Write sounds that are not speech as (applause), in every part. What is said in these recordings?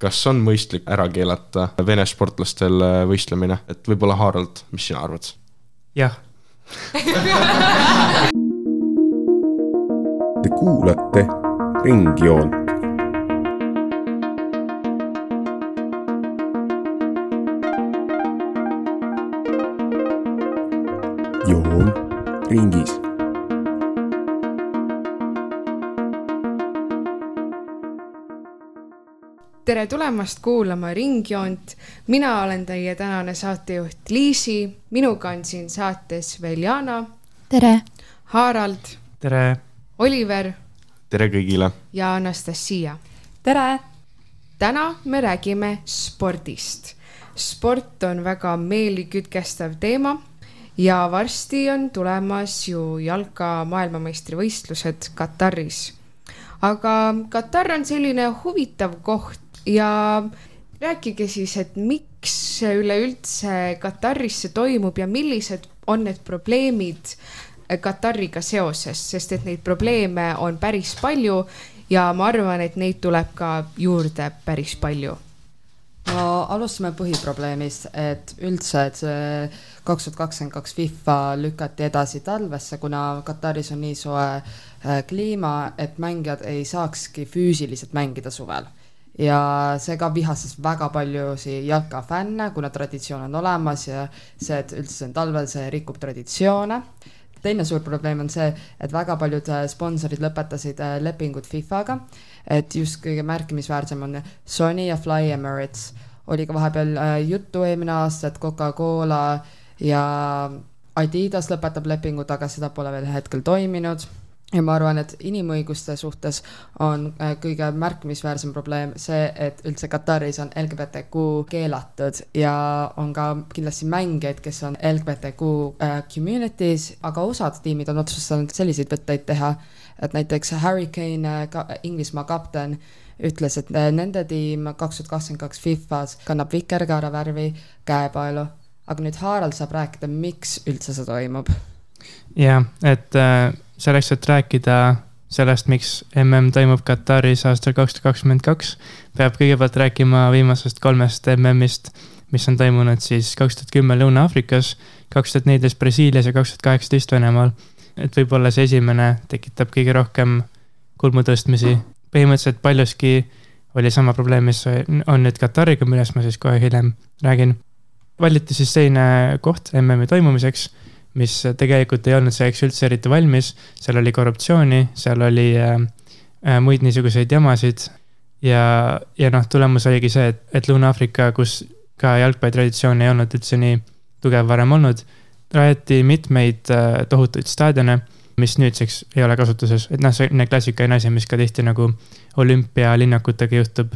kas on mõistlik ära keelata Vene sportlastel äh, võistlemine, et võib-olla Harald, mis sina arvad? jah. Te kuulate Ringjoont. joon ringis tere tulemast kuulama Ringjoont. mina olen teie tänane saatejuht Liisi, minuga on siin saates veel Jana. tere. Harald. tere. Oliver. tere kõigile. ja Anastasia. tere. täna me räägime spordist. sport on väga meelikütkestav teema ja varsti on tulemas ju jalka maailmameistrivõistlused Kataris aga Katar on selline huvitav koht ja rääkige siis, et miks üleüldse Kataris see toimub ja millised on need probleemid Katariga seoses, sest et neid probleeme on päris palju ja ma arvan, et neid tuleb ka juurde päris palju. No alustame põhiprobleemist, et üldse, et see kaks tuhat kakskümmend kaks FIFA lükati edasi talvesse, kuna Kataris on nii soe äh, kliima, et mängijad ei saakski füüsiliselt mängida suvel ja see ka vihastas väga paljusid jalkafänne, kuna traditsioon on olemas ja see, et üldse on talvel, see rikub traditsioone. teine suur probleem on see, et väga paljud äh, sponsorid lõpetasid äh, lepingud FIFA-ga, et just kõige märkimisväärsem on Sony ja Fly Emirates. oli ka vahepeal äh, juttu eelmine aasta, et Coca-Cola ja Adidas lõpetab lepingud, aga seda pole veel hetkel toiminud ja ma arvan, et inimõiguste suhtes on äh, kõige märkimisväärsem probleem see, et üldse Kataris on LGBTQ keelatud ja on ka kindlasti mängijaid, kes on LGBTQ äh, community's, aga osad tiimid on otsustanud selliseid võtteid teha, et näiteks Harry Kane, äh, Inglismaa kapten, ütles, et nende tiim kaks tuhat kakskümmend kaks Fifas kannab vikerkaare värvi käepaelu, aga nüüd Harald saab rääkida, miks üldse see toimub. jah, et äh selleks, et rääkida sellest, miks mm toimub Kataris aastal kaks tuhat kakskümmend kaks, peab kõigepealt rääkima viimasest kolmest MM-ist, mis on toimunud siis kaks tuhat kümme Lõuna-Aafrikas, kaks tuhat neliteist Brasiilias ja kaks tuhat kaheksateist Venemaal. et võib-olla see esimene tekitab kõige rohkem kulmu tõstmisi. põhimõtteliselt paljuski oli sama probleem, mis on nüüd Katariga, millest ma siis kohe hiljem räägin. valiti siis selline koht MM-i toimumiseks mis tegelikult ei olnud selleks üldse eriti valmis. seal oli korruptsiooni, seal oli äh, äh, muid niisuguseid jamasid. ja, ja noh, tulemus oligi see, et, et Lõuna-Aafrika, kus ka jalgpallitraditsioon ei olnud üldse nii tugev varem olnud, rajati mitmeid äh, tohutuid staadione, mis nüüdseks ei ole kasutuses, et noh, need klassikaline asi, mis ka tihti nagu olümpialinnakutega juhtub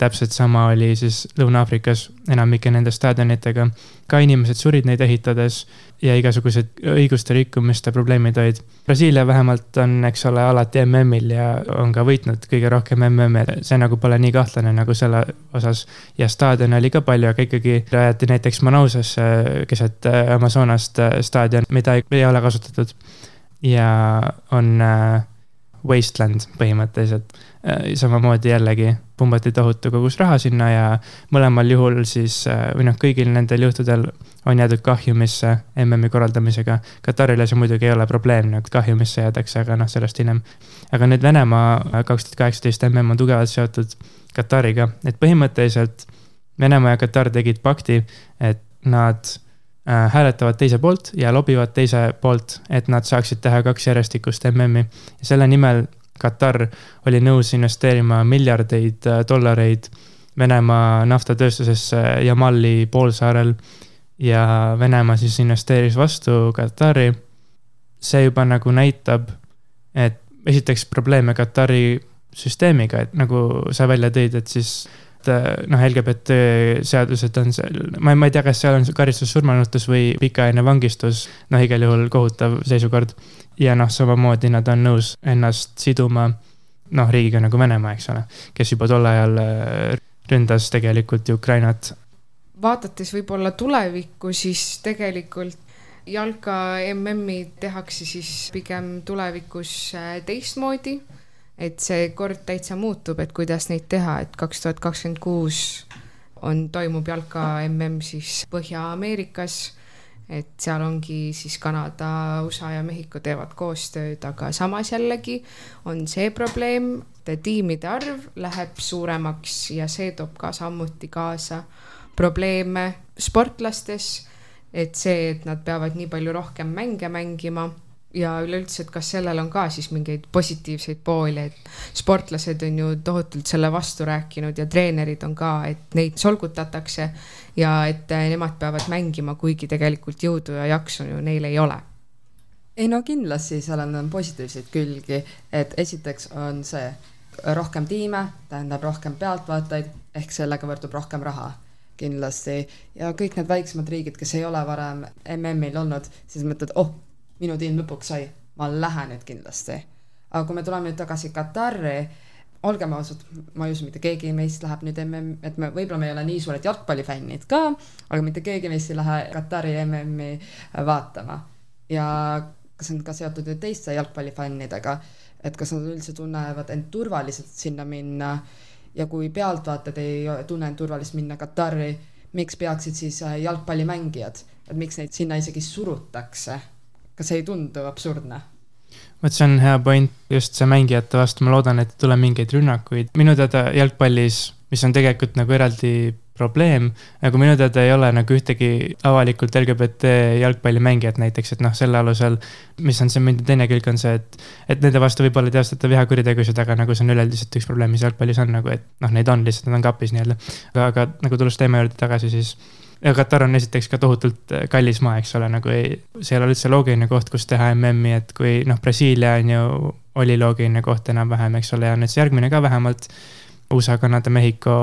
täpselt sama oli siis Lõuna-Aafrikas enamike nende staadionitega. ka inimesed surid neid ehitades ja igasugused õiguste rikkumiste probleemid olid. Brasiilia vähemalt on, eks ole, alati MM-il ja on ka võitnud kõige rohkem MM-e, see nagu pole nii kahtlane nagu selle osas. ja staadione oli ka palju, aga ikkagi rajati näiteks Manausasse keset Amazonast staadion, mida ei, ole kasutatud. ja on äh, wasteland põhimõtteliselt Äh, samamoodi jällegi pumbati tohutu kogus raha sinna ja mõlemal juhul siis äh, või noh, kõigil nendel juhtudel on jäädud kahjumisse MM-i korraldamisega. Katarile see muidugi ei ole probleem, nagu kahjumisse jäädakse, aga noh, sellest hiljem. aga nüüd Venemaa äh, kaks tuhat kaheksateist MM on tugevalt seotud Katariga, et põhimõtteliselt Venemaa ja Katar tegid pakti, et nad hääletavad teise poolt ja lobivad teise poolt, et nad saaksid teha kaks järjestikust MM-i. selle nimel Katar oli nõus investeerima miljardeid äh, dollareid Venemaa naftatööstusesse Jamali poolsaarel ja Venemaa siis investeeris vastu Katari. see juba nagu näitab, et esiteks probleeme Katari süsteemiga, et nagu sa välja tõid, et siis noh, LGBT seadused on seal, ma, ma ei tea, kas seal on karistus surmanuhtlus või pikaajaline vangistus, noh, igal juhul kohutav seisukord ja noh, samamoodi nad on nõus ennast siduma noh, riigiga nagu Venemaa, eks ole, kes juba tol ajal äh, ründas tegelikult ju Ukrainat. vaadates võib-olla tulevikku, siis tegelikult jalka MM-i tehakse siis pigem tulevikus äh, teistmoodi. Et see kord täitsa muutub, et kuidas neid teha, et kaks tuhat kakskümmend kuus on, toimub jalka mm siis Põhja-Ameerikas et seal ongi siis Kanada, USA ja Mehhiko teevad koostööd, aga samas jällegi on see probleem, et tiimide arv läheb suuremaks ja see toob ka samuti kaasa probleeme sportlastes. et see, et nad peavad nii palju rohkem mänge mängima ja üleüldse, et kas sellel on ka siis mingeid positiivseid pooli, et sportlased on ju tohutult selle vastu rääkinud ja treenerid on ka, et neid solgutatakse ja et nemad peavad mängima, kuigi tegelikult jõudu ja jaksu ju neil ei ole. Ei no kindlasti seal on, on positiivseid külgi, et esiteks on see rohkem tiime, tähendab rohkem pealtvaatajaid ehk sellega võrdub rohkem raha kindlasti. Ja kõik need väiksemad riigid, kes ei ole varem MM-il olnud, siis mõtled, oh, minu tiim lõpuks sai, ma lähen nüüd kindlasti. aga kui me tuleme nüüd tagasi Katari, olgem ausad, ma ei usu, mitte keegi meist läheb nüüd MM, et me võib-olla me ei ole nii suured jalgpallifännid ka, aga mitte keegi meist ei lähe Katari MM-i vaatama. ja kas on ka seotud ju teiste jalgpallifännidega, et kas nad üldse tunnevad end turvaliselt sinna minna ja kui pealtvaatajad ei tunne end turvaliselt minna Katari, miks peaksid siis äh, jalgpallimängijad, et miks neid sinna isegi surutakse? Kas ei tundu absurdne? vot see on hea point, just see mängijate vastu, ma loodan, et ei tule mingeid rünnakuid, minu teada jalgpallis, mis on tegelikult nagu eraldi probleem, nagu minu teada ei ole nagu ühtegi avalikult LGBT jalgpallimängijat näiteks, et noh, selle alusel, mis on see mündi teine külg, on see, et, et nende vastu võib-olla teostada vihakuritegusid, aga nagu see on üleüldiselt üks probleem, mis jalgpallis on nagu, et noh, neid on lihtsalt, nad on kapis nii-öelda. aga, aga nagu tulles teema juurde tagasi, siis ja Katar on esiteks ka tohutult kallis maa, eks ole, nagu ei, see ei ole üldse loogiline koht, kus teha MM-i, et kui noh, Brasiilia on ju, oli loogiline koht enam-vähem, eks ole, ja nüüd see järgmine ka vähemalt. USA, Kanada, Mehhiko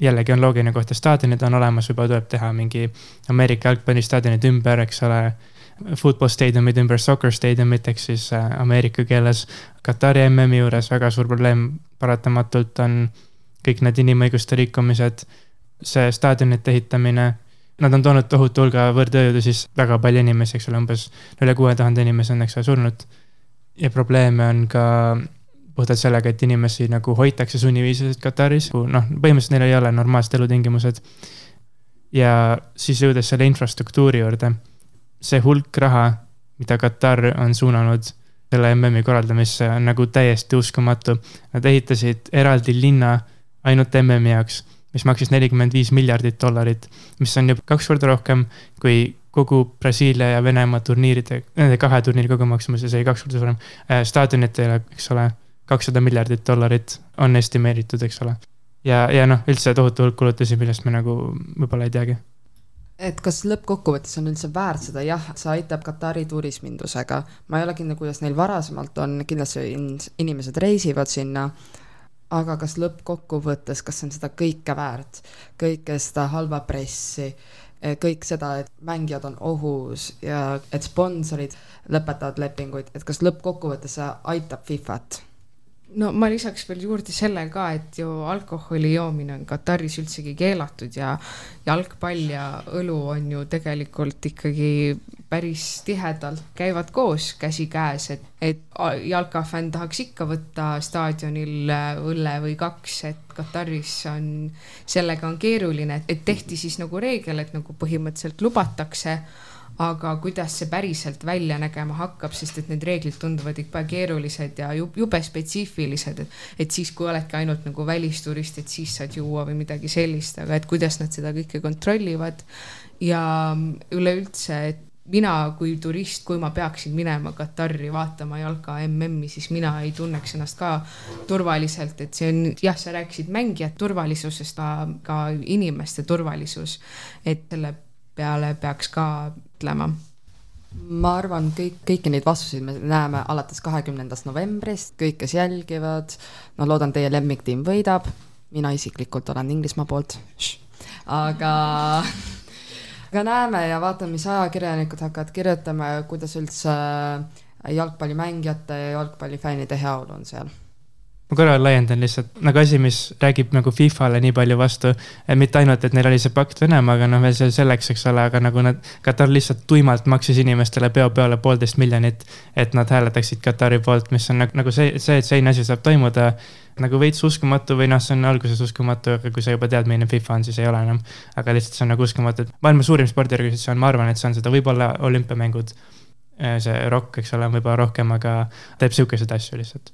jällegi on loogiline koht ja staadionid on olemas, juba tuleb teha mingi Ameerika jalgpallistaadionid ümber, eks ole. Football staadiumid ümber soccer staadiumit ehk siis äh, Ameerika keeles. Katari MM-i juures väga suur probleem paratamatult on kõik need inimõiguste rikkumised, see staadionite ehitamine. Nad on toonud tohutu hulga võõrtööjõudu, siis väga palju inimesi, eks ole, umbes üle kuue tuhande inimese on, eks ole, surnud. ja probleeme on ka puhtalt sellega, et inimesi nagu hoitakse sunniviisiliselt Kataris, noh, põhimõtteliselt neil ei ole normaalsed elutingimused. ja siis jõudes selle infrastruktuuri juurde, see hulk raha, mida Katar on suunanud selle MM-i korraldamisse, on nagu täiesti uskumatu. Nad ehitasid eraldi linna ainult MM-i jaoks, mis maksis nelikümmend viis miljardit dollarit, mis on juba kaks korda rohkem kui kogu Brasiilia ja Venemaa turniiride, nende kahe turniiri kogumaksumus ja see oli kaks korda suurem. Äh,. staadionitele, eks ole kakssada miljardit dollarit on estimeeritud, eks ole. ja, ja noh, üldse tohutu hulk kulutusi, millest me nagu võib-olla ei teagi. Et kas lõppkokkuvõttes on üldse väärt seda, jah, see aitab Katari turismindusega, ma ei ole kindel, kuidas neil varasemalt on, kindlasti inimesed reisivad sinna, aga kas lõppkokkuvõttes, kas see on seda kõike väärt, kõike seda halba pressi, kõik seda, et mängijad on ohus ja et sponsorid lõpetavad lepinguid, et kas lõppkokkuvõttes see aitab Fifat no ma lisaks veel juurde selle ka, et ju alkoholi joomine on Kataris üldsegi keelatud ja jalgpall ja õlu on ju tegelikult ikkagi päris tihedalt käivad koos käsikäes, et, et jalkafänn tahaks ikka võtta staadionil õlle või kaks, et Kataris on, sellega on keeruline, et tehti siis nagu reegel, et nagu põhimõtteliselt lubatakse aga kuidas see päriselt välja nägema hakkab, sest et need reeglid tunduvad ikka keerulised ja jube spetsiifilised, et, et siis, kui oledki ainult nagu välisturist, et siis saad juua või midagi sellist, aga et kuidas nad seda kõike kontrollivad. ja üleüldse, et mina kui turist, kui ma peaksin minema Katari vaatama jalka MM-i, siis mina ei tunneks ennast ka turvaliselt, et see on jah, sa rääkisid mängijate turvalisusest, aga inimeste turvalisus, et selle peale peaks ka mõtlema? ma arvan, kõik, kõiki neid vastuseid me näeme alates kahekümnendast novembrist, kõik, kes jälgivad, no loodan, teie lemmiktiim võidab, mina isiklikult olen Inglismaa poolt, aga aga näeme ja vaatame, mis ajakirjanikud hakkavad kirjutama ja kuidas üldse jalgpallimängijate ja jalgpallifännide heaolu on seal ma korra laiendan lihtsalt, nagu asi, mis räägib nagu Fifale nii palju vastu. mitte ainult, et neil oli see pakt Venemaaga, noh veel see selleks, eks ole, aga nagu nad, Katar lihtsalt tuimalt maksis inimestele peo peale poolteist miljonit. et nad hääletaksid Katari poolt, mis on nagu, nagu see, see, et selline asi saab toimuda nagu veits uskumatu või noh, see on alguses uskumatu, aga kui sa juba tead, milline FIFA on, siis ei ole enam. aga lihtsalt see on nagu uskumatu, et maailma suurim spordiorganisatsioon, ma arvan, et see on seda, võib-olla olümpiamängud. see ROK, eks ole, võib-olla rohkem, aga teeb sihukeseid asju lihtsalt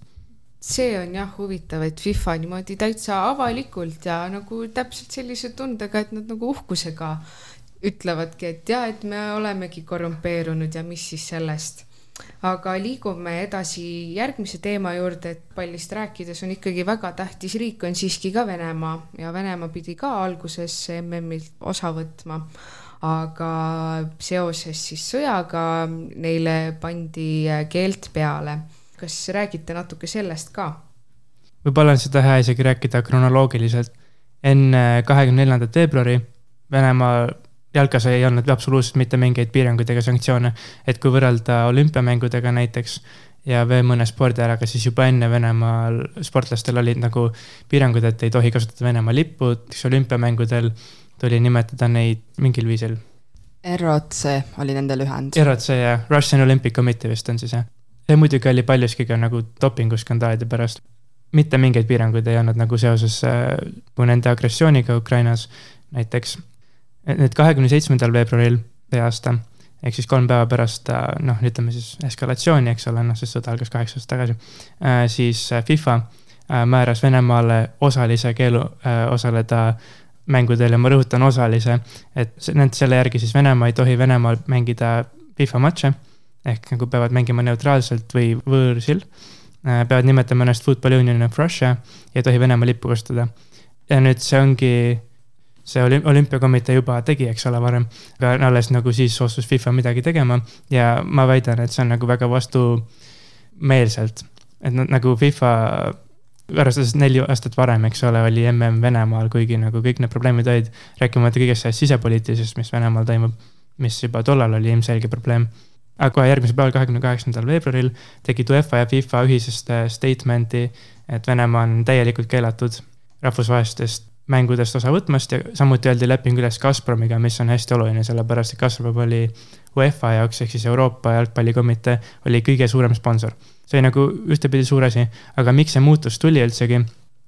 see on jah huvitav, et FIFA niimoodi täitsa avalikult ja nagu täpselt sellise tundega, et nad nagu uhkusega ütlevadki, et ja et me olemegi korrumpeerunud ja mis siis sellest. aga liigume edasi järgmise teema juurde, et pallist rääkides on ikkagi väga tähtis riik on siiski ka Venemaa ja Venemaa pidi ka alguses MM-ilt osa võtma aga seoses siis sõjaga neile pandi keeld peale kas räägite natuke sellest ka? võib-olla on seda hea isegi rääkida kronoloogiliselt. enne kahekümne neljandat veebruari Venemaa jalkas ei olnud absoluutselt mitte mingeid piiranguid ega sanktsioone. et kui võrrelda olümpiamängudega näiteks ja veel mõne spordialaga, siis juba enne Venemaal sportlastel olid nagu piirangud, et ei tohi kasutada Venemaa lippu, siis olümpiamängudel tuli nimetada neid mingil viisil. ROC oli nende lühend. ROC jah, Russian Olympic Committee vist on siis jah see muidugi oli paljuski ka nagu dopinguskandaalide pärast. mitte mingeid piiranguid ei olnud nagu seoses äh, nende agressiooniga Ukrainas näiteks. nüüd kahekümne seitsmendal veebruaril see aasta, ehk siis kolm päeva pärast äh, noh, ütleme siis eskalatsiooni, eks ole, noh, sest sõda algas kaheksa aastat tagasi äh,, siis FIFA määras Venemaale osalise keelu osaleda mängudel ja ma rõhutan osalise, et selle järgi siis Venemaa ei tohi Venemaal mängida FIFA matše ehk nagu peavad mängima neutraalselt või võõrsil. Äh, peavad nimetama ennast Football Union of Russia ja ei tohi Venemaa lippu kasutada. ja nüüd see ongi, see olüm-, olümpiakomitee juba tegi, eks ole, varem, aga alles nagu siis otsustas FIFA midagi tegema ja ma väidan, et see on nagu väga vastumeelselt. et nad nagu FIFA arvestades neli aastat varem, eks ole, oli mm Venemaal, kuigi nagu kõik need probleemid olid, rääkimata kõigest sellest sisepoliitilisest, mis Venemaal toimub, mis juba tollal oli ilmselge probleem aga kohe järgmisel päeval, kahekümne kaheksandal veebruaril tegid UEFA ja FIFA ühisest statement'i, et Venemaa on täielikult keelatud rahvusvahelistest mängudest osa võtmast ja samuti öeldi leping üles Gazpromiga, mis on hästi oluline, sellepärast et Gazprom oli UEFA jaoks ehk siis Euroopa jalgpallikomitee oli kõige suurem sponsor. see oli nagu ühtepidi suur asi, aga miks see muutus tuli üldsegi?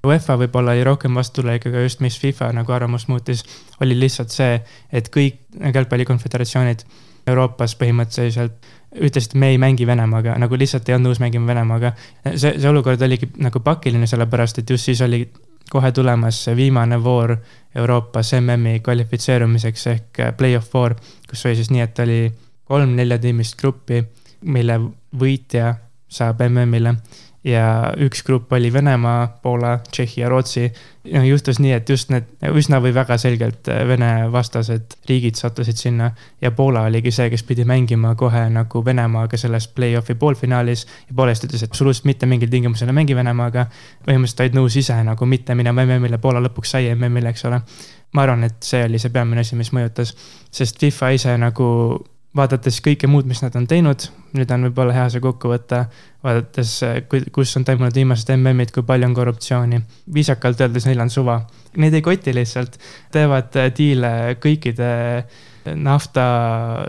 UEFA võib-olla oli rohkem vastutulelik, aga just mis FIFA nagu arvamust muutis, oli lihtsalt see, et kõik jalgpallikonföderatsioonid Euroopas põhimõtteliselt ütlesid, et me ei mängi Venemaaga, nagu lihtsalt ei olnud nõus mängima Venemaaga. see, see olukord oligi nagu pakiline, sellepärast et just siis oli kohe tulemas see viimane voor Euroopas MM-i kvalifitseerumiseks ehk play-off voor, kus oli siis nii, et oli kolm neljatiimist gruppi, mille võitja saab MM-ile ja üks grupp oli Venemaa, Poola, Tšehhi ja Rootsi. noh, juhtus nii, et just need üsna või väga selgelt äh, Vene vastased riigid sattusid sinna. ja Poola oligi see, kes pidi mängima kohe nagu Venemaaga selles play-off'i poolfinaalis. ja Poola eest ütles, et absoluutselt mitte mingil tingimusel ei mängi Venemaaga. põhimõtteliselt olid nõus ise nagu mitte minema MM-ile, Poola lõpuks sai MM-ile, eks ole. ma arvan, et see oli see peamine asi, mis mõjutas, sest FIFA ise nagu vaadates kõike muud, mis nad on teinud, nüüd on võib-olla hea see kokku võtta, vaadates, kus on toimunud viimased MM-id, kui palju on korruptsiooni. viisakalt öeldes neil on suva, neid ei koti lihtsalt, teevad diile kõikide nafta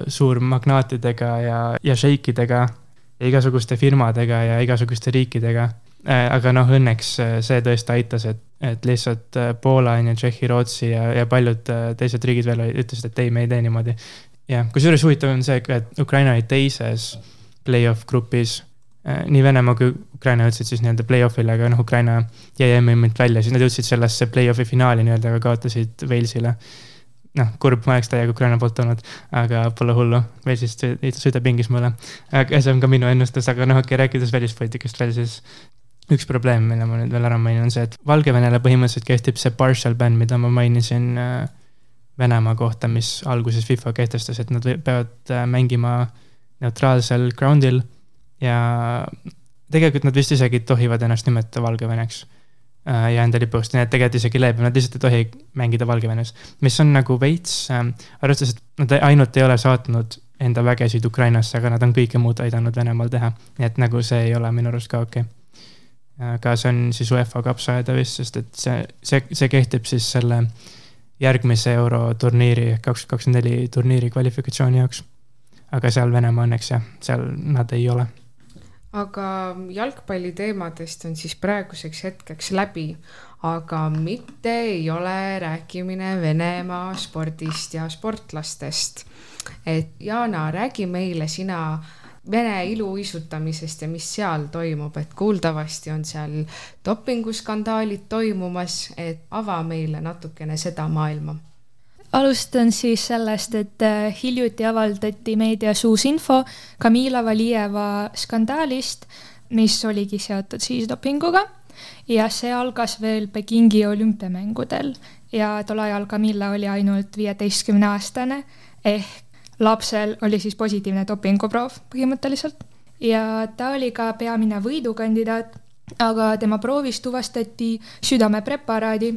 suurmagnaatidega ja, ja šeikidega igasuguste firmadega ja igasuguste riikidega. aga noh, õnneks see tõesti aitas, et, et lihtsalt Poola on ju, Tšehhi, Rootsi ja, ja paljud teised riigid veel ütlesid, et ei, me ei tee niimoodi jah, kusjuures huvitav on see, et Ukraina oli teises play-off grupis. Äh, nii Venemaa kui Ukraina jõudsid siis nii-öelda play-off'ile, aga noh, Ukraina jäi MM-ilt välja, siis nad jõudsid sellesse play-off'i finaali nii-öelda, aga kaotasid Walesile. noh, kurb, ma oleks täiega Ukraina poolt olnud, aga pole hullu, Walesist sõidab Inglismaale. aga see on ka minu ennustus, aga noh, okei okay,, rääkides välispoliitikast veel, siis üks probleem, mille ma nüüd veel ära mainin, on see, et Valgevenele põhimõtteliselt kehtib see partial ban, mida ma mainisin äh, Venemaa kohta, mis alguses FIFA kehtestas, et nad peavad äh, mängima neutraalsel ground'il ja tegelikult nad vist isegi tohivad ennast nimetada Valgeveneks äh, ja enda lipust, nii et tegelikult isegi leebem, nad lihtsalt ei tohi mängida Valgevenes. mis on nagu veits äh,, arvestades, et nad ainult ei ole saatnud enda vägesid Ukrainasse, aga nad on kõike muud aidanud Venemaal teha. nii et nagu see ei ole minu arust ka okei okay.. aga see on siis UEFA kapsaaeda vist, sest et see, see, see kehtib siis selle järgmise euroturniiri ehk kaks tuhat kakskümmend neli turniiri kvalifikatsiooni jaoks. aga seal Venemaa õnneks jah, seal nad ei ole. aga jalgpalli teemadest on siis praeguseks hetkeks läbi, aga mitte ei ole rääkimine Venemaa spordist ja sportlastest. et Jana, räägi meile sina Vene iluuisutamisest ja mis seal toimub, et kuuldavasti on seal dopinguskandaalid toimumas, et ava meile natukene seda maailma. Alustan siis sellest, et äh, hiljuti avaldati meedias uus info Kamila Valijeva skandaalist, mis oligi seotud siis dopinguga. Ja see algas veel Pekingi olümpiamängudel. Ja tol ajal Camilla oli ainult viieteistkümne aastane ehk lapsel oli siis positiivne dopinguproov põhimõtteliselt ja ta oli ka peamine võidukandidaat, aga tema proovis tuvastati südamepreparaadi,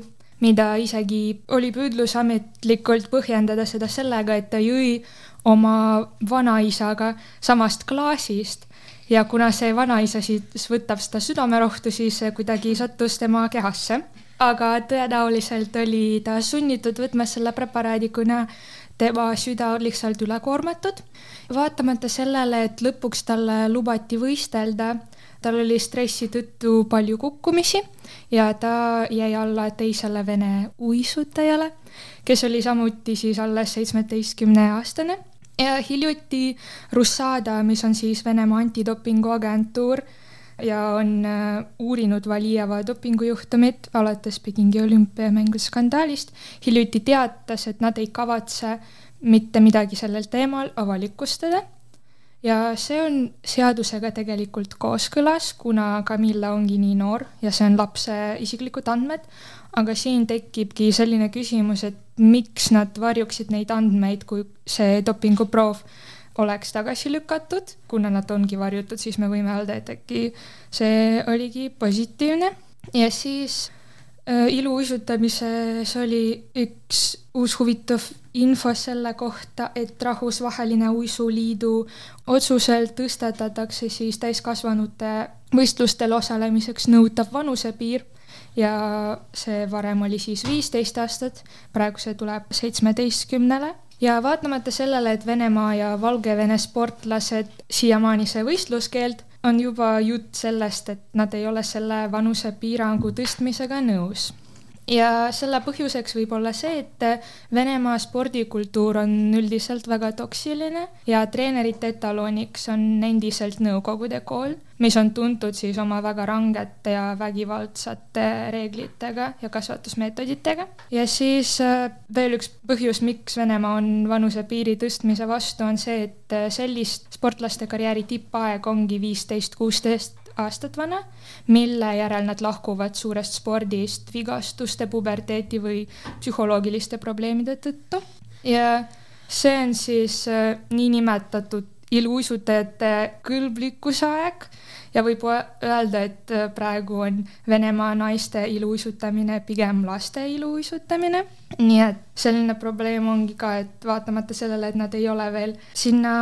mida isegi oli püüdlus ametlikult põhjendada seda sellega, et ta jõi oma vanaisaga samast klaasist ja kuna see vanaisa siis võtab seda südamerohtu, siis kuidagi sattus tema kehasse. aga tõenäoliselt oli ta sunnitud võtma selle preparaadi, kuna tema süda on lihtsalt ülekoormatud. vaatamata sellele, et lõpuks talle lubati võistelda, tal oli stressi tõttu palju kukkumisi ja ta jäi alla teisele vene uisutajale, kes oli samuti siis alles seitsmeteistkümne aastane ja hiljuti Russada, mis on siis Venemaa antidopinguagentuur ja on äh, uurinud Valijeva dopingujuhtumit alates Pekingi olümpiamängude skandaalist, hiljuti teatas, et nad ei kavatse mitte midagi sellel teemal avalikustada. ja see on seadusega tegelikult kooskõlas, kuna Camilla ongi nii noor ja see on lapse isiklikud andmed, aga siin tekibki selline küsimus, et miks nad varjuksid neid andmeid, kui see dopinguproov oleks tagasi lükatud, kuna nad ongi varjutud, siis me võime öelda, et äkki see oligi positiivne. Ja siis äh, iluuisutamises oli üks uus huvitav info selle kohta, et Rahvusvaheline Uisuliidu otsusel tõstatatakse siis täiskasvanute võistlustel osalemiseks nõutav vanusepiir. Ja see varem oli siis viisteist aastat, praegu see tuleb seitsmeteistkümnele ja vaatamata sellele, et Venemaa ja Valgevene sportlased siiamaani see võistluskeeld, on juba jutt sellest, et nad ei ole selle vanusepiirangu tõstmisega nõus ja selle põhjuseks võib olla see, et Venemaa spordikultuur on üldiselt väga toksiline ja treenerite etaloniks on endiselt Nõukogude kool, mis on tuntud siis oma väga rangete ja vägivaldsate reeglitega ja kasvatusmeetoditega. ja siis äh, veel üks põhjus, miks Venemaa on vanusepiiri tõstmise vastu, on see, et äh, sellist sportlaste karjääri tippaeg ongi viisteist, kuusteist aastat vana, mille järel nad lahkuvad suurest spordist vigastuste, puberteeti või psühholoogiliste probleemide tõttu. ja see on siis äh, niinimetatud iluuisutajate kõlblikkuse aeg ja võib öelda, et äh, praegu on Venemaa naiste iluuisutamine pigem laste iluuisutamine. nii et selline probleem ongi ka, et vaatamata sellele, et nad ei ole veel sinna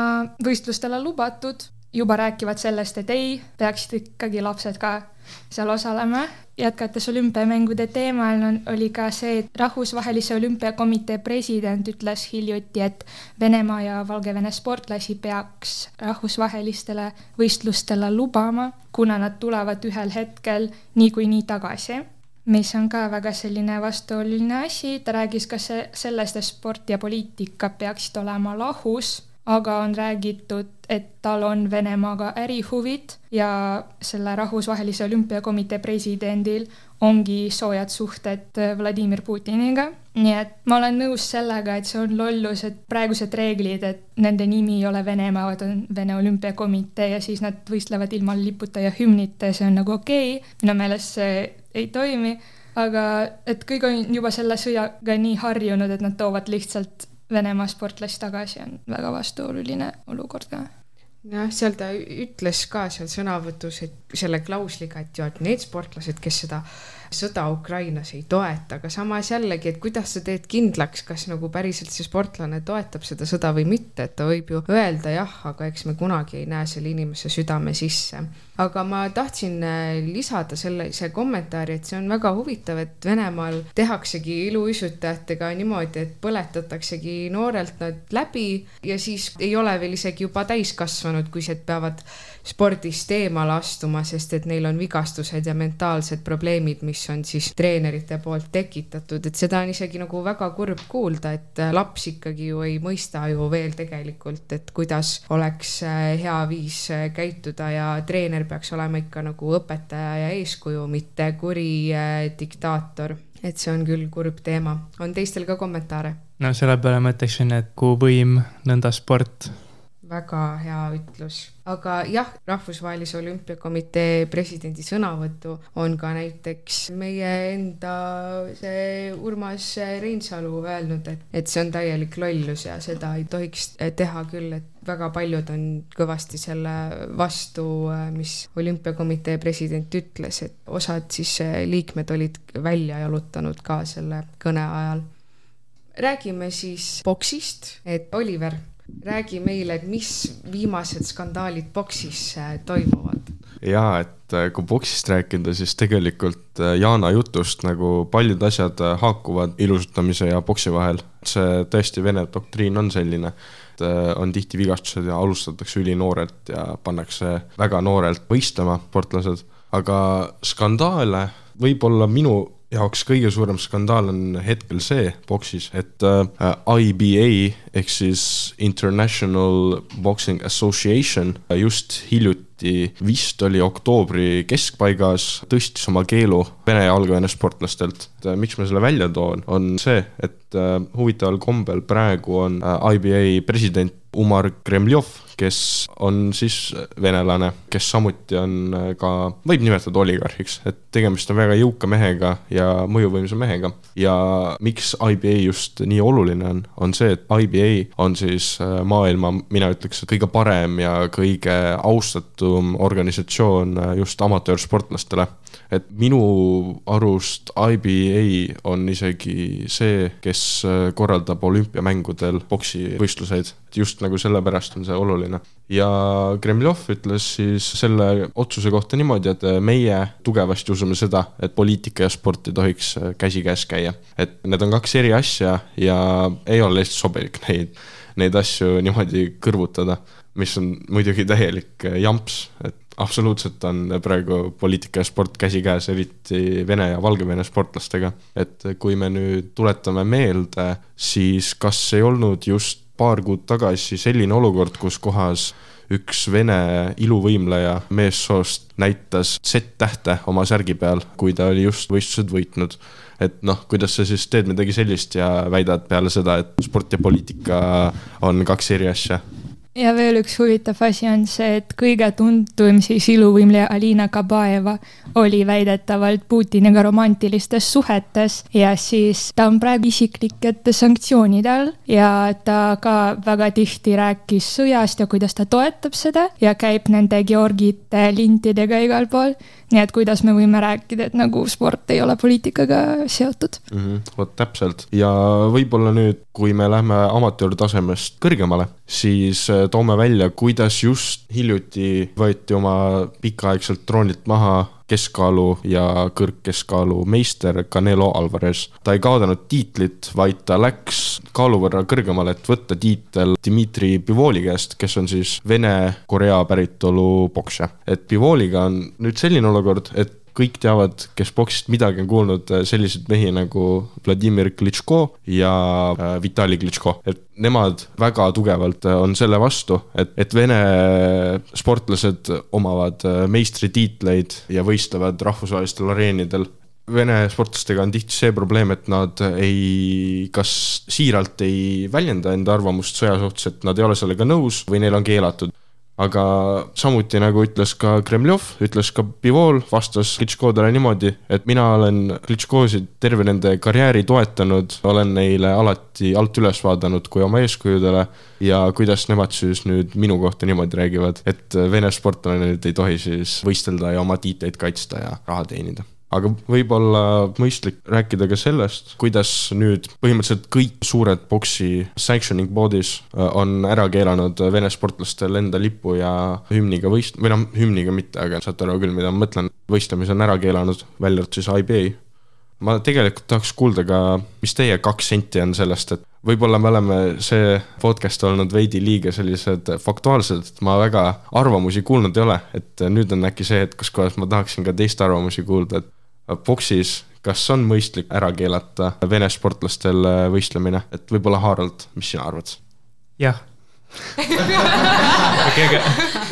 võistlustele lubatud, juba räägivad sellest, et ei, peaksid ikkagi lapsed ka seal osalema. jätkates olümpiamängude teemal on, oli ka see, et Rahvusvahelise Olümpiakomitee president ütles hiljuti, et Venemaa ja Valgevene sportlasi peaks rahvusvahelistele võistlustele lubama, kuna nad tulevad ühel hetkel niikuinii tagasi mis on ka väga selline vastuoluline asi, ta rääkis ka sellest, et sport ja poliitika peaksid olema lahus aga on räägitud, et tal on Venemaaga ärihuvid ja selle Rahvusvahelise Olümpiakomitee presidendil ongi soojad suhted Vladimir Putiniga. nii et ma olen nõus sellega, et see on lollus, et praegused reeglid, et nende nimi ei ole Venemaa, vaid on Vene Olümpiakomitee ja siis nad võistlevad ilma liputa ja hümnita ja see on nagu okei okay., minu meelest see ei toimi aga et kõik on juba selle sõjaga nii harjunud, et nad toovad lihtsalt Venemaa sportlasi tagasi, on väga vastuoluline olukord ka. Jah, seal ta ütles ka seal sõnavõtus, et selle klausliga, et ju, et need sportlased, kes seda sõda Ukrainas ei toeta, aga samas jällegi, et kuidas sa teed kindlaks, kas nagu päriselt see sportlane toetab seda sõda või mitte, et ta võib ju öelda jah, aga eks me kunagi ei näe selle inimese südame sisse. aga ma tahtsin äh, lisada sellise kommentaari, et see on väga huvitav, et Venemaal tehaksegi iluuisutajatega niimoodi, et põletataksegi noorelt nad läbi ja siis ei ole veel isegi juba täiskasvanud, kui see peavad spordist eemale astuma, sest et neil on vigastused ja mentaalsed probleemid, mis on siis treenerite poolt tekitatud, et seda on isegi nagu väga kurb kuulda, et laps ikkagi ju ei mõista ju veel tegelikult, et kuidas oleks äh, hea viis äh, käituda ja treener peaks olema ikka nagu õpetaja ja eeskuju, mitte kuri äh, diktaator et see on küll kurb teema. on teistel ka kommentaare? no selle peale ma ütleksin, et kui võim, nõnda sport väga hea ütlus, aga jah, Rahvusvahelise Olümpiakomitee presidendi sõnavõttu on ka näiteks meie enda see Urmas Reinsalu öelnud, et, et see on täielik lollus ja seda ei tohiks teha küll, et väga paljud on kõvasti selle vastu, mis olümpiakomitee president ütles, et osad siis liikmed olid välja jalutanud ka selle kõne ajal. räägime siis boksist, et Oliver räägi meile, et mis viimased skandaalid boksis äh, toimuvad? jaa, et äh, kui boksist rääkida, siis tegelikult äh, Jana jutust nagu paljud asjad haakuvad ilusutamise ja boksi vahel. see tõesti, Vene doktriin on selline, et on tihti vigastused ja alustatakse ülinoorelt ja pannakse väga noorelt võistlema sportlased, aga skandaale võib-olla minu jaoks kõige suurem skandaal on hetkel see boksis, et äh, IBA ehk siis International Boxing Association just hiljuti, vist oli oktoobri keskpaigas, tõstis oma keelu Vene ja Valgevene sportlastelt. Äh, miks ma selle välja toon, on see, et äh, huvitaval kombel praegu on IBA president Umar Kremljov, kes on siis venelane, kes samuti on äh, ka, võib nimetada oligarhiks, et tegemist on väga jõuka mehega ja mõjuvõimsa mehega. ja miks IBA just nii oluline on, on see, et IBA on siis äh, maailma, mina ütleks, kõige parem ja kõige austatum organisatsioon äh, just amatöörsportlastele et minu arust IBA on isegi see, kes äh, korraldab olümpiamängudel poksivõistluseid, just nagu sellepärast on see oluline. ja Kremljov ütles siis selle otsuse kohta niimoodi, et äh, meie tugevasti usume seda, et poliitika ja sport ei tohiks äh, käsikäes käia. et need on kaks eri asja ja ei ole lihtsalt sobilik neid, neid asju niimoodi kõrvutada mis on muidugi täielik jamps, et absoluutselt on praegu poliitika ja sport käsikäes, eriti Vene ja Valgevene sportlastega. et kui me nüüd tuletame meelde, siis kas ei olnud just paar kuud tagasi selline olukord, kus kohas üks Vene iluvõimleja meessoost näitas Z-tähte oma särgi peal, kui ta oli just võistlused võitnud. et noh, kuidas sa siis teed midagi sellist ja väidad peale seda, et sport ja poliitika on kaks eri asja ja veel üks huvitav asi on see, et kõige tuntum siis iluvõimleja Alina Kabaeva oli väidetavalt Putiniga romantilistes suhetes ja siis ta on praegu isiklikete sanktsioonide all ja ta ka väga tihti rääkis sõjast ja kuidas ta toetab seda ja käib nende Georgite lintidega igal pool nii et kuidas me võime rääkida, et nagu sport ei ole poliitikaga seotud mm -hmm,? vot täpselt ja võib-olla nüüd, kui me lähme amatöörtasemest kõrgemale, siis äh, toome välja, kuidas just hiljuti võeti oma pikaaegselt troonilt maha keskkaalu ja kõrgkeskkaalu meister Canelo Alvarez. ta ei kaotanud tiitlit, vaid ta läks kaalu võrra kõrgemale, et võtta tiitel Dmitri Bivoli käest, kes on siis Vene-Korea päritolu poksja. et Bivoliga on nüüd selline olukord, et kõik teavad, kes poksist midagi on kuulnud, äh, selliseid mehi nagu Vladimir Klitško ja äh, Vitali Klitško, et nemad väga tugevalt äh, on selle vastu, et, et Vene sportlased omavad meistritiitleid ja võistlevad rahvusvahelistel areenidel. Vene sportlastega on tihti see probleem, et nad ei, kas siiralt ei väljenda enda arvamust sõja suhtes, et nad ei ole sellega nõus või neil on keelatud aga samuti nagu ütles ka Kremljov, ütles ka Bivol, vastas Klitškodele niimoodi, et mina olen Klitškosid terve nende karjääri toetanud, olen neile alati alt üles vaadanud kui oma eeskujudele ja kuidas nemad siis nüüd minu kohta niimoodi räägivad, et Vene sportlane nüüd ei tohi siis võistelda ja oma tiitleid kaitsta ja raha teenida aga võib-olla mõistlik rääkida ka sellest, kuidas nüüd põhimõtteliselt kõik suured boksi sanctioning body's äh, on ära keelanud Vene sportlastel enda lipu ja hümniga võist-, või noh, hümniga mitte, aga saate aru küll, mida ma mõtlen, võistlemise on ära keelanud, välja arvatud siis IBA. ma tegelikult tahaks kuulda ka, mis teie kaks senti on sellest, et võib-olla me oleme see podcast olnud veidi liiga sellised faktuaalsed, et ma väga arvamusi kuulnud ei ole, et nüüd on äkki see hetk, kus kohas ma tahaksin ka teiste arvamusi kuulda, et boksis, kas on mõistlik ära keelata vene sportlastel võistlemine, et võib-olla Harald, mis sina arvad? jah. (laughs) Okei, aga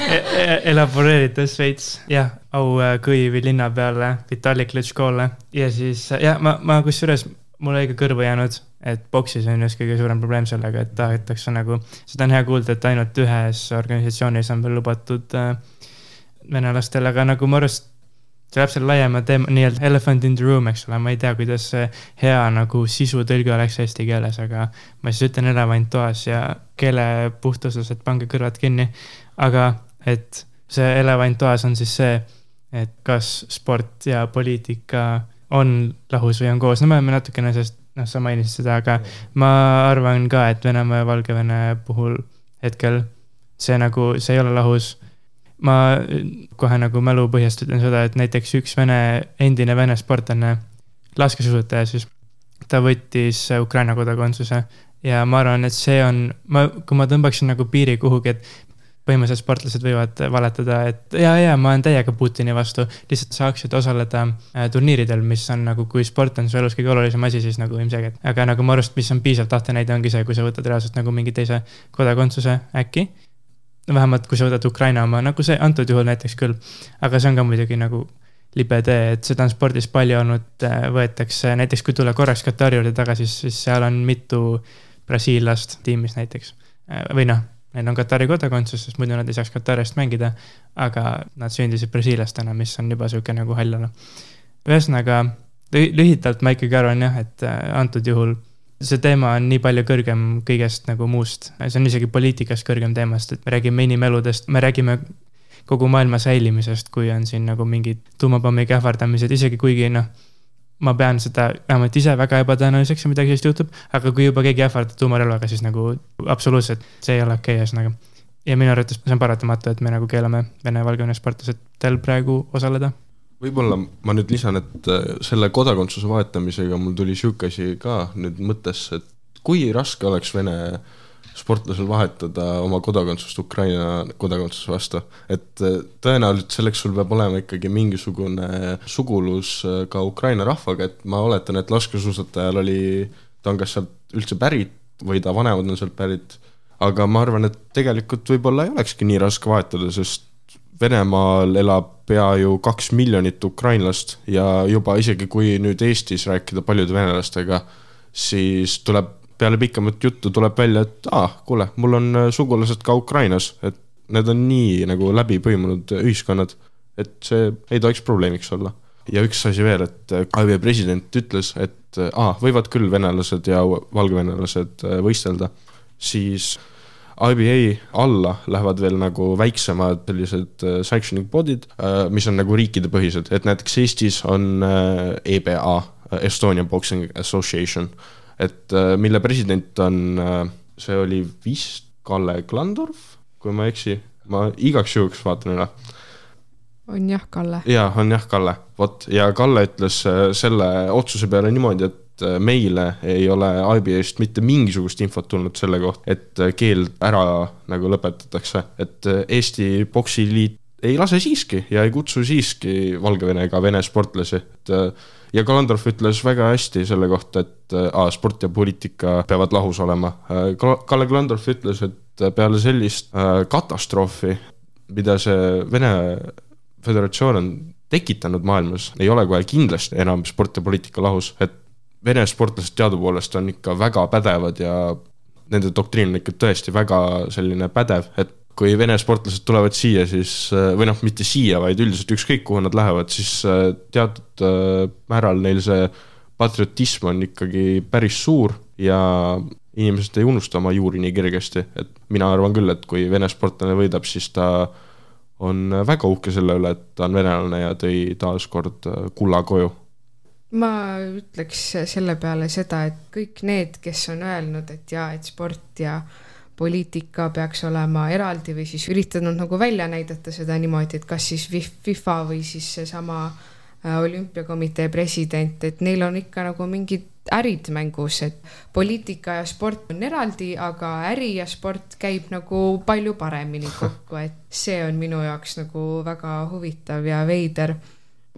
e-, e-, elaboreerides veits, jah, au äh, Kõivi linnapeale Vitali Klitškole. Ja siis jah, ma, ma kusjuures, mul oli ka kõrvu jäänud, et boksis on just kõige suurem probleem sellega, et tahetakse nagu, seda on hea kuulda, et ainult ühes organisatsioonis on veel lubatud äh, venelastel, aga nagu mu arust see läheb selle laiema teema, nii-öelda elephant in the room, eks ole, ma ei tea, kuidas hea nagu sisutõlge oleks eesti keeles, aga ma siis ütlen elevant toas ja keele puhtuses, et pange kõrvad kinni. aga et see elevant toas on siis see, et kas sport ja poliitika on lahus või on koos, no me oleme natukene sellest, noh, sa mainisid seda, aga ma arvan ka, et Venemaa ja Valgevene puhul hetkel see nagu, see ei ole lahus ma kohe nagu mälu põhjast ütlen seda, et näiteks üks vene, endine vene sportlane, laskesuusataja siis, ta võttis Ukraina kodakondsuse. Ja ma arvan, et see on, ma, kui ma tõmbaksin nagu piiri kuhugi, et põhimõtteliselt sportlased võivad valetada, et ja, ja ma olen täiega Putini vastu, lihtsalt saaksid osaleda äh, turniiridel, mis on nagu, kui sport on su elus kõige olulisem asi, siis nagu ilmselgelt. aga nagu mu arust, mis on piisav tahtenäide, ongi see, kui sa võtad reaalselt nagu mingi teise kodakondsuse äkki vähemalt kui sa võtad Ukraina oma, nagu see antud juhul näiteks küll. aga see on ka muidugi nagu libe tee, et seda on spordis palju olnud, äh, võetakse näiteks kui tulla korraks Katari juurde tagasi, siis seal on mitu brasiillast tiimis näiteks. Äh, või noh, neil on Katari kodakondsus, sest muidu nad ei saaks Katari eest mängida. aga nad sündisid brasiillastena, mis on juba sihuke nagu hall ala. ühesõnaga lühidalt ma ikkagi arvan jah, et äh, antud juhul see teema on nii palju kõrgem kõigest nagu muust, see on isegi poliitikast kõrgem teemast, et me räägime inimeludest, me räägime kogu maailma säilimisest, kui on siin nagu mingid tuumapommiga ähvardamised, isegi kuigi noh, ma pean seda vähemalt ise väga ebatõenäoliseks, et midagi sellist juhtub, aga kui juba keegi ähvardab tuumarelvaga, siis nagu absoluutselt see ei ole okei okay,, ühesõnaga. ja minu arvates see on paratamatu, et me nagu keelame Vene ja Valgevene sportlastel praegu osaleda võib-olla ma nüüd lisan, et äh, selle kodakondsuse vahetamisega mul tuli sihuke asi ka nüüd mõttesse, et kui raske oleks Vene sportlasel vahetada oma kodakondsust Ukraina kodakondsuse vastu. et äh, tõenäoliselt selleks sul peab olema ikkagi mingisugune sugulus äh, ka Ukraina rahvaga, et ma oletan, et laskesuusatajal oli, ta on kas sealt üldse pärit või ta vanemad on sealt pärit, aga ma arvan, et tegelikult võib-olla ei olekski nii raske vahetada, sest Venemaal elab pea ju kaks miljonit ukrainlast ja juba isegi kui nüüd Eestis rääkida paljude venelastega, siis tuleb peale pikemat juttu tuleb välja, et aa ah,, kuule, mul on äh, sugulased ka Ukrainas, et need on nii nagu läbi põimunud ühiskonnad, et see ei tohiks probleemiks olla. ja üks asi veel, et äh, president ütles, et aa ah,, võivad küll venelased ja valgevenelased äh, võistelda, siis IBA alla lähevad veel nagu väiksemad sellised äh, sanctioning body'd, äh, mis on nagu riikidepõhised, et näiteks Eestis on äh, EBA, Estonian Boxing Association, et mille president on, see oli vist Kalle Klandorf, kui ma ei eksi, ma igaks juhuks vaatan üle. On jah, Kalle. jaa, on jah, Kalle, vot ja Kalle ütles selle otsuse peale niimoodi, et et äh, meile ei ole IBA-st mitte mingisugust infot tulnud selle kohta, et äh, keeld ära nagu lõpetatakse, et äh, Eesti Poksiliit ei lase siiski ja ei kutsu siiski Valgevene ega Vene sportlasi, et ja Kalandorf ütles väga hästi selle kohta, et aa, sport ja poliitika peavad lahus olema. Kalle Kalandorf ütles, et peale sellist katastroofi, mida see Vene Föderatsioon on tekitanud maailmas, ei ole kohe kindlasti enam sport ja poliitika lahus, et Vene sportlased teadupoolest on ikka väga pädevad ja nende doktriin on ikka tõesti väga selline pädev, et kui Vene sportlased tulevad siia, siis või noh, mitte siia, vaid üldiselt ükskõik, kuhu nad lähevad, siis teatud määral neil see patriotism on ikkagi päris suur ja inimesed ei unusta oma juuri nii kergesti, et mina arvan küll, et kui Vene sportlane võidab, siis ta on väga uhke selle üle, et ta on venelane ja tõi taas kord kulla koju. Ma ütleks selle peale seda, et kõik need, kes on öelnud, et jaa, et sport ja poliitika peaks olema eraldi või siis üritanud nagu välja näidata seda niimoodi, et kas siis FIFA või siis seesama äh, olümpiakomitee president, et neil on ikka nagu mingid ärid mängus, et poliitika ja sport on eraldi, aga äri ja sport käib nagu palju paremini kokku, et see on minu jaoks nagu väga huvitav ja veider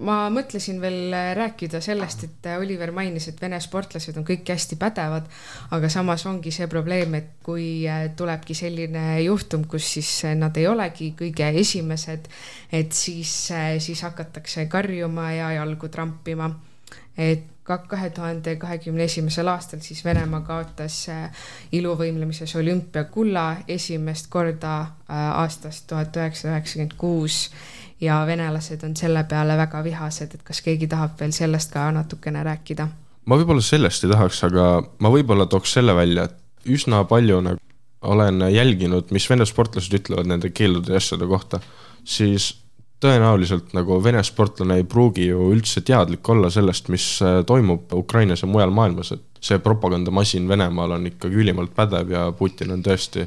ma mõtlesin veel rääkida sellest, et Oliver mainis, et Vene sportlased on kõik hästi pädevad, aga samas ongi see probleem, et kui äh, tulebki selline juhtum, kus siis nad ei olegi kõige esimesed, et siis, äh, siis hakatakse karjuma ja jalgu trampima. et kahe tuhande kahekümne esimesel aastal siis Venemaa kaotas äh, iluvõimlemises olümpiakulla esimest korda aastast tuhat üheksasada üheksakümmend kuus ja venelased on selle peale väga vihased, et kas keegi tahab veel sellest ka natukene rääkida? ma võib-olla sellest ei tahaks, aga ma võib-olla tooks selle välja, et üsna palju nagu olen jälginud, mis vene sportlased ütlevad nende keeldude ja asjade kohta, siis tõenäoliselt nagu vene sportlane ei pruugi ju üldse teadlik olla sellest, mis äh, toimub Ukrainas ja mujal maailmas, et see propagandamasin Venemaal on ikkagi ülimalt pädev ja Putin on tõesti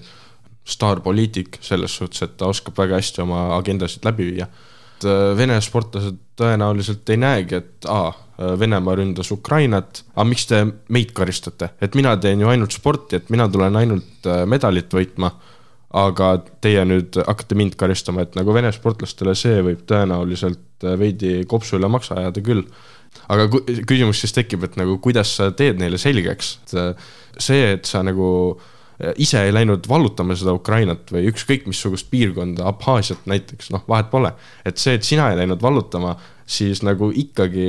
staarpoliitik selles suhtes, et ta oskab väga hästi oma agendasid läbi viia. et äh, Vene sportlased tõenäoliselt ei näegi, et aa, Venemaa ründas Ukrainat, aga miks te meid karistate, et mina teen ju ainult sporti, et mina tulen ainult äh, medalit võitma aga teie nüüd hakkate mind karistama, et nagu vene sportlastele see võib tõenäoliselt äh, veidi kopsu üle maksa ajada küll. aga küsimus siis tekib, et nagu kuidas sa teed neile selgeks, et see, et sa nagu äh, Äh, ise ei läinud vallutama seda Ukrainat või ükskõik missugust piirkonda, Abhaasiat näiteks, noh, vahet pole. et see, et sina ei läinud vallutama, siis nagu ikkagi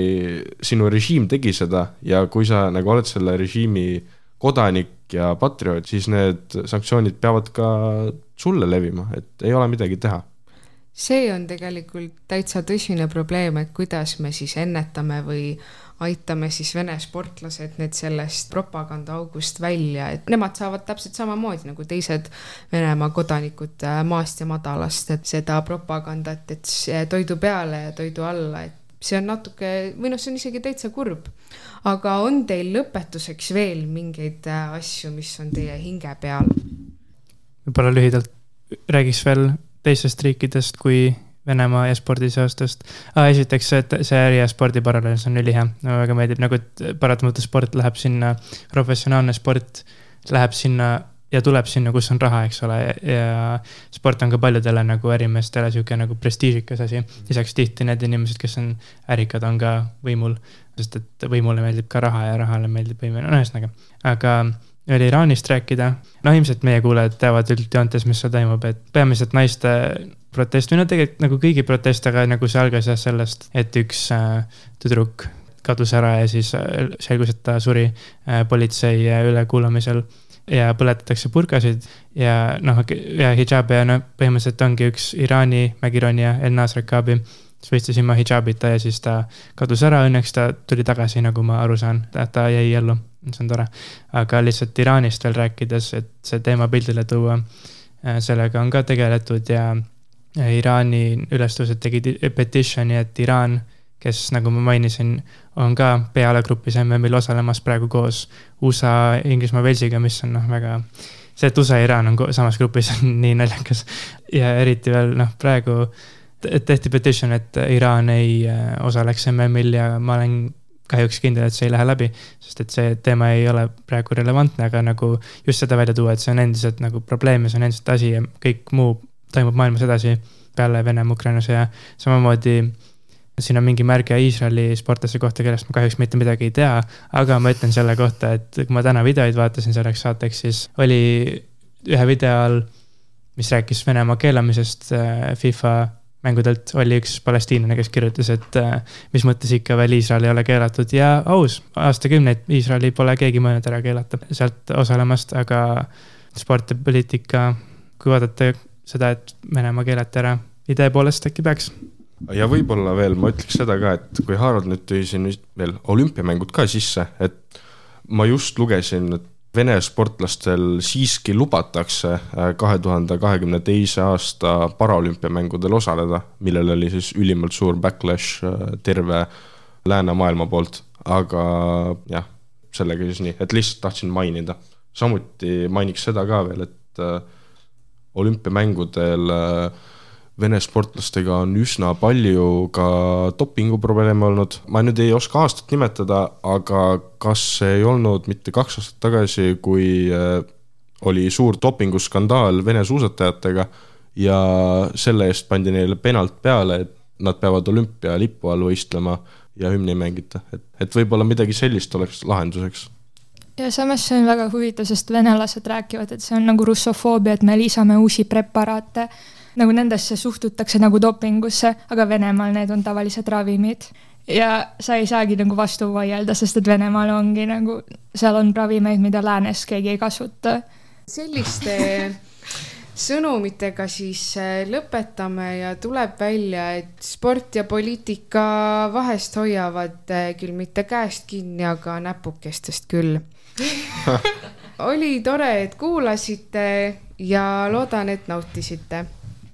sinu režiim tegi seda ja kui sa nagu oled selle režiimi kodanik ja patrioot, siis need sanktsioonid peavad ka sulle levima, et ei ole midagi teha see on tegelikult täitsa tõsine probleem, et kuidas me siis ennetame või aitame siis Vene sportlased need sellest propagandaaugust välja, et nemad saavad täpselt samamoodi nagu teised Venemaa kodanikud äh, maast ja madalast, et seda propagandat, et toidu peale ja toidu alla, et see on natuke või noh, see on isegi täitsa kurb. aga on teil lõpetuseks veel mingeid äh, asju, mis on teie hinge peal? võib-olla lühidalt räägiks veel teistest riikidest, kui Venemaa e-spordi seostest ah,. esiteks, et see äri ja spordi paralleel, see on ülihea, mulle väga meeldib, nagu et paratamatult sport läheb sinna, professionaalne sport läheb sinna ja tuleb sinna, kus on raha, eks ole, ja sport on ka paljudele nagu ärimeestele sihuke nagu prestiižikas asi. lisaks tihti need inimesed, kes on ärikad, on ka võimul, sest et võimule meeldib ka raha ja rahale meeldib võim, no ühesõnaga, aga oli Iraanist rääkida. no ilmselt meie kuulajad teavad üldjoontes, mis seal toimub, et peamiselt naiste protest või no tegelikult nagu kõigi protest, aga nagu see algas jah sellest, et üks äh, tüdruk kadus ära ja siis äh, selgus, et ta suri äh, politsei äh, ülekuulamisel ja põletatakse purkasid ja noh, ja hidžaabi ja no põhimõtteliselt ongi üks Iraani mägironija Elnaz Rekabi siis võistis ilma hidžaabita ja siis ta kadus ära, õnneks ta tuli tagasi, nagu ma aru saan, ta jäi ellu see on tore. aga lihtsalt Iraanist veel rääkides, et see teema pildile tuua, äh, sellega on ka tegeletud ja Iraani ülestused tegid petitioni, et Iraan, kes, nagu ma mainisin, on ka pealegrupis MM-il osalemas praegu koos USA, Inglismaa, Velsiga, mis on noh, väga see, et USA ja Iraan on samas grupis, (laughs) on nii naljakas. ja eriti veel noh, praegu tehti petition, et Iraan ei äh, osaleks MM-il ja ma olen kahjuks kindel, et see ei lähe läbi, sest et see teema ei ole praegu relevantne, aga nagu just seda välja tuua, et see on endiselt nagu probleem ja see on endiselt asi ja kõik muu toimub maailmas edasi peale Venemaa-Ukraina sõja. samamoodi siin on mingi märge Iisraeli sportlase kohta, kellest ma kahjuks mitte midagi ei tea, aga ma ütlen selle kohta, et kui ma täna videoid vaatasin selleks saateks, siis oli ühe video all, mis rääkis Venemaa keelamisest äh, FIFA mängudelt oli üks palestiinlane, kes kirjutas, et äh, mis mõttes ikka veel Iisrael ei ole keelatud ja aus, aastakümneid Iisraeli pole keegi mõelnud ära keelata sealt osalemast, aga sport ja poliitika, kui vaadata seda, et Venemaa keelati ära. idee poolest äkki peaks. ja võib-olla veel ma ütleks seda ka, et kui Harald nüüd tõi siin veel olümpiamängud ka sisse, et ma just lugesin, et Vene sportlastel siiski lubatakse äh, kahe tuhande kahekümne teise aasta paraolümpiamängudel osaleda, millel oli siis ülimalt suur backlash äh, terve läänemaailma poolt, aga jah, sellega siis nii, et lihtsalt tahtsin mainida. samuti mainiks seda ka veel, et äh, olümpiamängudel äh, Vene sportlastega on üsna palju ka dopinguprobleeme olnud, ma nüüd ei oska aastat nimetada, aga kas ei olnud mitte kaks aastat tagasi, kui äh, oli suur dopinguskandaal Vene suusatajatega ja selle eest pandi neile penalt peale, et nad peavad olümpialipu all võistlema ja hümni ei mängita, et, et võib-olla midagi sellist oleks lahenduseks. Ja samas see on väga huvitav, sest venelased räägivad, et see on nagu russofoobia, et me lisame uusi preparaate. Nagu nendesse suhtutakse nagu dopingusse, aga Venemaal need on tavalised ravimid. ja sa ei saagi nagu vastu vaielda, sest et Venemaal ongi nagu, seal on ravimeid, mida läänes keegi ei kasuta. selliste sõnumitega siis äh, lõpetame ja tuleb välja, et sport ja poliitika vahest hoiavad äh, küll mitte käest kinni, aga näpukestest küll. (laughs) oli tore, et kuulasite ja loodan, et nautisite